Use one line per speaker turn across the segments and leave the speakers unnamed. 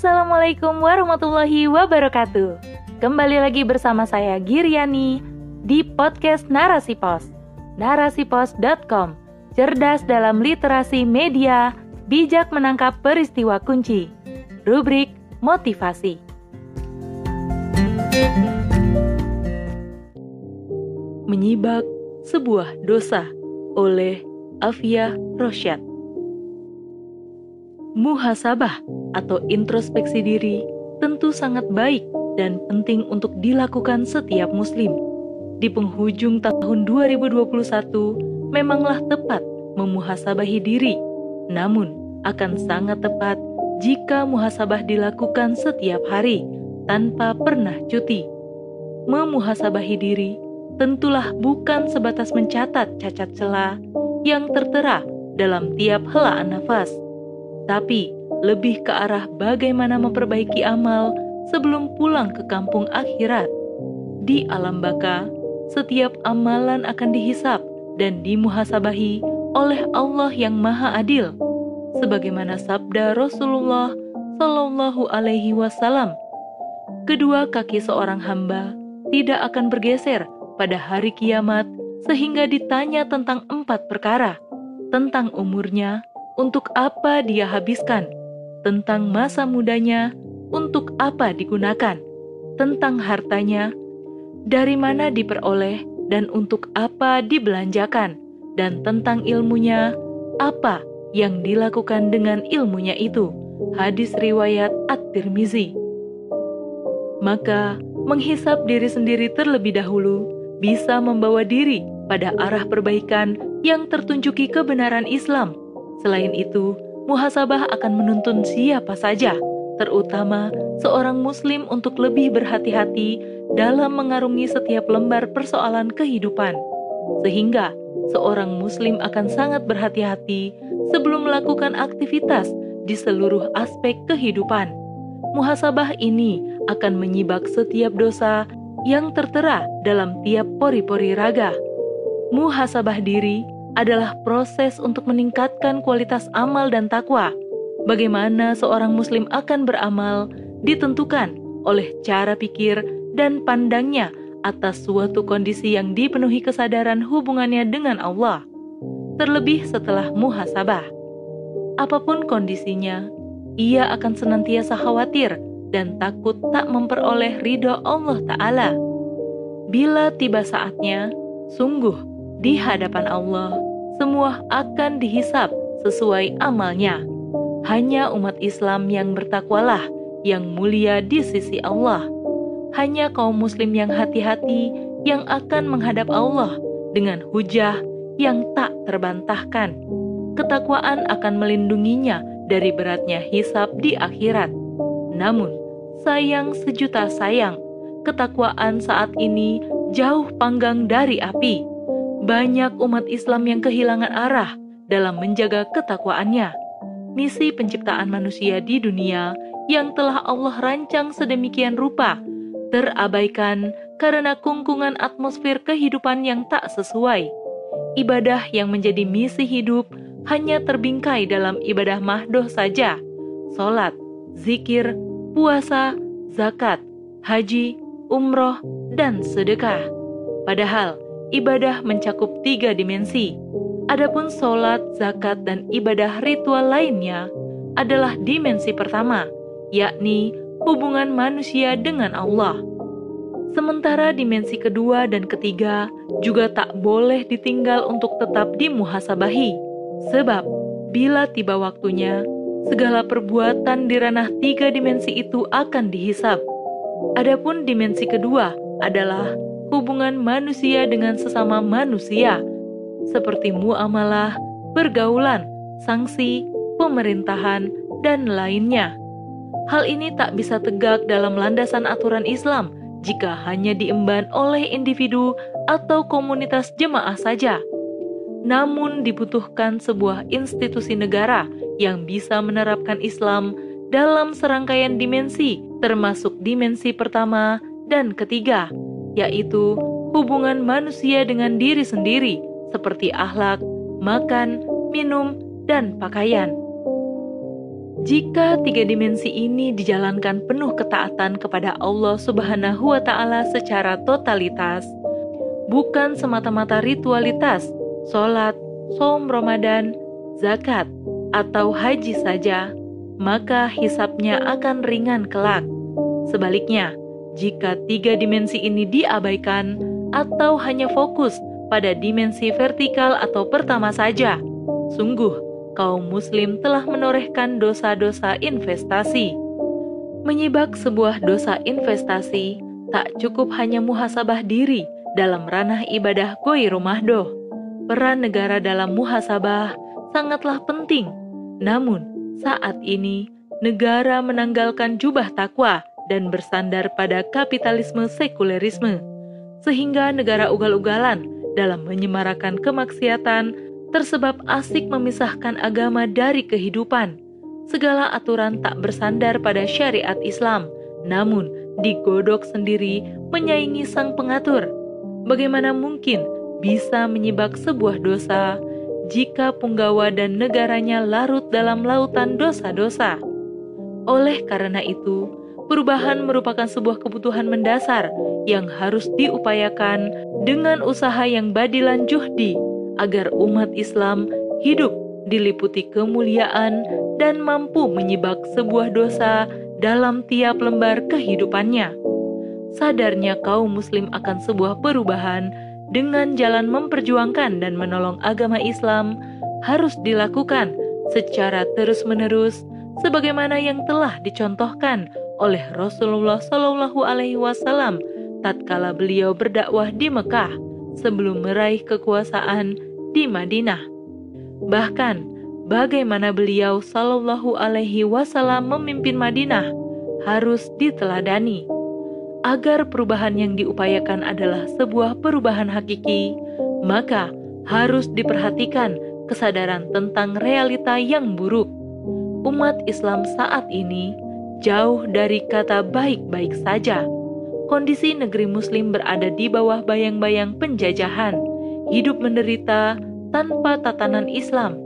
Assalamualaikum warahmatullahi wabarakatuh. Kembali lagi bersama saya Giriani di podcast Narasi Pos. Narasipos.com. Cerdas dalam literasi media, bijak menangkap peristiwa kunci. Rubrik motivasi. Menyibak sebuah dosa oleh Afia Rosyad. Muhasabah atau introspeksi diri tentu sangat baik dan penting untuk dilakukan setiap muslim. Di penghujung tahun 2021 memanglah tepat memuhasabahi diri. Namun, akan sangat tepat jika muhasabah dilakukan setiap hari tanpa pernah cuti. Memuhasabahi diri tentulah bukan sebatas mencatat cacat celah yang tertera dalam tiap helaan nafas, tapi lebih ke arah bagaimana memperbaiki amal sebelum pulang ke kampung akhirat. Di alam baka, setiap amalan akan dihisap dan dimuhasabahi oleh Allah yang Maha Adil, sebagaimana sabda Rasulullah Shallallahu Alaihi Wasallam. Kedua kaki seorang hamba tidak akan bergeser pada hari kiamat sehingga ditanya tentang empat perkara, tentang umurnya, untuk apa dia habiskan, tentang masa mudanya, untuk apa digunakan, tentang hartanya, dari mana diperoleh, dan untuk apa dibelanjakan, dan tentang ilmunya, apa yang dilakukan dengan ilmunya itu. Hadis riwayat At-Tirmizi. Maka, menghisap diri sendiri terlebih dahulu bisa membawa diri pada arah perbaikan yang tertunjuki kebenaran Islam. Selain itu, muhasabah akan menuntun siapa saja, terutama seorang Muslim, untuk lebih berhati-hati dalam mengarungi setiap lembar persoalan kehidupan, sehingga seorang Muslim akan sangat berhati-hati sebelum melakukan aktivitas di seluruh aspek kehidupan. Muhasabah ini akan menyibak setiap dosa yang tertera dalam tiap pori-pori raga. Muhasabah diri adalah proses untuk meningkatkan kualitas amal dan takwa. Bagaimana seorang Muslim akan beramal ditentukan oleh cara pikir dan pandangnya atas suatu kondisi yang dipenuhi kesadaran hubungannya dengan Allah, terlebih setelah muhasabah. Apa pun kondisinya, ia akan senantiasa khawatir dan takut tak memperoleh ridho Allah Ta'ala. Bila tiba saatnya, sungguh di hadapan Allah, semua akan dihisap sesuai amalnya. Hanya umat Islam yang bertakwalah yang mulia di sisi Allah. Hanya kaum muslim yang hati-hati yang akan menghadap Allah dengan hujah yang tak terbantahkan. Ketakwaan akan melindunginya dari beratnya hisap di akhirat. Namun, sayang sejuta sayang, ketakwaan saat ini jauh panggang dari api banyak umat Islam yang kehilangan arah dalam menjaga ketakwaannya. Misi penciptaan manusia di dunia yang telah Allah rancang sedemikian rupa terabaikan karena kungkungan atmosfer kehidupan yang tak sesuai. Ibadah yang menjadi misi hidup hanya terbingkai dalam ibadah mahdoh saja, solat, zikir, puasa, zakat, haji, umroh, dan sedekah. Padahal, ibadah mencakup tiga dimensi. Adapun sholat, zakat, dan ibadah ritual lainnya adalah dimensi pertama, yakni hubungan manusia dengan Allah. Sementara dimensi kedua dan ketiga juga tak boleh ditinggal untuk tetap dimuhasabahi. Sebab, bila tiba waktunya, segala perbuatan di ranah tiga dimensi itu akan dihisap. Adapun dimensi kedua adalah hubungan manusia dengan sesama manusia, seperti muamalah, pergaulan, sanksi, pemerintahan, dan lainnya. Hal ini tak bisa tegak dalam landasan aturan Islam jika hanya diemban oleh individu atau komunitas jemaah saja. Namun, dibutuhkan sebuah institusi negara yang bisa menerapkan Islam dalam serangkaian dimensi, termasuk dimensi pertama dan ketiga, yaitu hubungan manusia dengan diri sendiri, seperti akhlak, makan, minum, dan pakaian. Jika tiga dimensi ini dijalankan penuh ketaatan kepada Allah Subhanahu wa Ta'ala secara totalitas, bukan semata-mata ritualitas, sholat, som Ramadan, zakat, atau haji saja, maka hisapnya akan ringan kelak. Sebaliknya, jika tiga dimensi ini diabaikan atau hanya fokus pada dimensi vertikal atau pertama saja, sungguh kaum Muslim telah menorehkan dosa-dosa investasi. Menyibak sebuah dosa investasi tak cukup hanya muhasabah diri dalam ranah ibadah koi rumah doh. Peran negara dalam muhasabah sangatlah penting. Namun, saat ini negara menanggalkan jubah takwa dan bersandar pada kapitalisme sekulerisme, sehingga negara ugal-ugalan dalam menyemarakan kemaksiatan tersebab asik memisahkan agama dari kehidupan. Segala aturan tak bersandar pada syariat Islam, namun digodok sendiri menyaingi sang pengatur. Bagaimana mungkin bisa menyibak sebuah dosa jika punggawa dan negaranya larut dalam lautan dosa-dosa? Oleh karena itu, perubahan merupakan sebuah kebutuhan mendasar yang harus diupayakan dengan usaha yang badilan juhdi agar umat Islam hidup diliputi kemuliaan dan mampu menyibak sebuah dosa dalam tiap lembar kehidupannya. Sadarnya kaum muslim akan sebuah perubahan dengan jalan memperjuangkan dan menolong agama Islam harus dilakukan secara terus-menerus sebagaimana yang telah dicontohkan oleh Rasulullah Shallallahu alaihi wasallam tatkala beliau berdakwah di Mekah sebelum meraih kekuasaan di Madinah. Bahkan, bagaimana beliau Shallallahu Alaihi Wasallam memimpin Madinah harus diteladani. Agar perubahan yang diupayakan adalah sebuah perubahan hakiki, maka harus diperhatikan kesadaran tentang realita yang buruk. Umat Islam saat ini jauh dari kata baik-baik saja. Kondisi negeri Muslim berada di bawah bayang-bayang penjajahan hidup menderita tanpa tatanan Islam.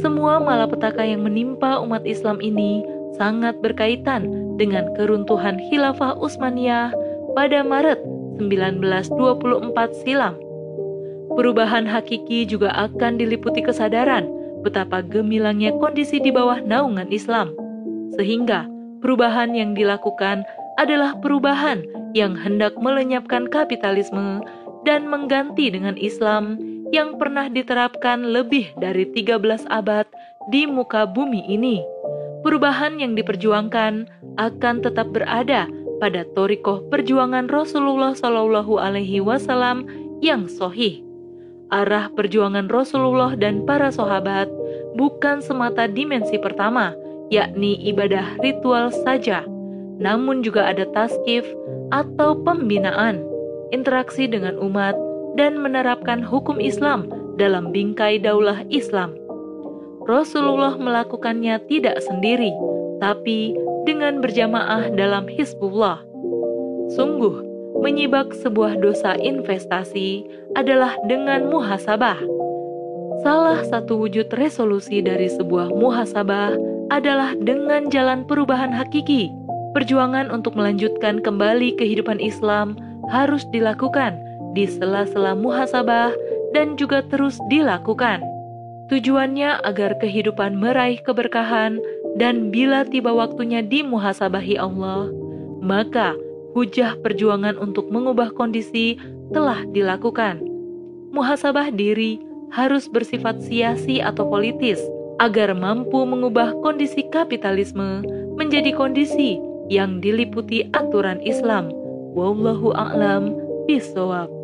Semua malapetaka yang menimpa umat Islam ini sangat berkaitan dengan keruntuhan Khilafah Utsmaniyah pada Maret 1924 silam. Perubahan hakiki juga akan diliputi kesadaran betapa gemilangnya kondisi di bawah naungan Islam. Sehingga perubahan yang dilakukan adalah perubahan yang hendak melenyapkan kapitalisme dan mengganti dengan Islam yang pernah diterapkan lebih dari 13 abad di muka bumi ini. Perubahan yang diperjuangkan akan tetap berada pada torikoh perjuangan Rasulullah Shallallahu Alaihi Wasallam yang sohih. Arah perjuangan Rasulullah dan para sahabat bukan semata dimensi pertama, yakni ibadah ritual saja, namun juga ada taskif atau pembinaan interaksi dengan umat, dan menerapkan hukum Islam dalam bingkai daulah Islam. Rasulullah melakukannya tidak sendiri, tapi dengan berjamaah dalam Hizbullah. Sungguh, menyibak sebuah dosa investasi adalah dengan muhasabah. Salah satu wujud resolusi dari sebuah muhasabah adalah dengan jalan perubahan hakiki, perjuangan untuk melanjutkan kembali kehidupan Islam harus dilakukan di sela-sela muhasabah dan juga terus dilakukan. Tujuannya agar kehidupan meraih keberkahan dan bila tiba waktunya dimuhasabahi Allah, maka hujah perjuangan untuk mengubah kondisi telah dilakukan. Muhasabah diri harus bersifat siasi atau politis agar mampu mengubah kondisi kapitalisme menjadi kondisi yang diliputi aturan Islam Wallahu a'lam bishawab.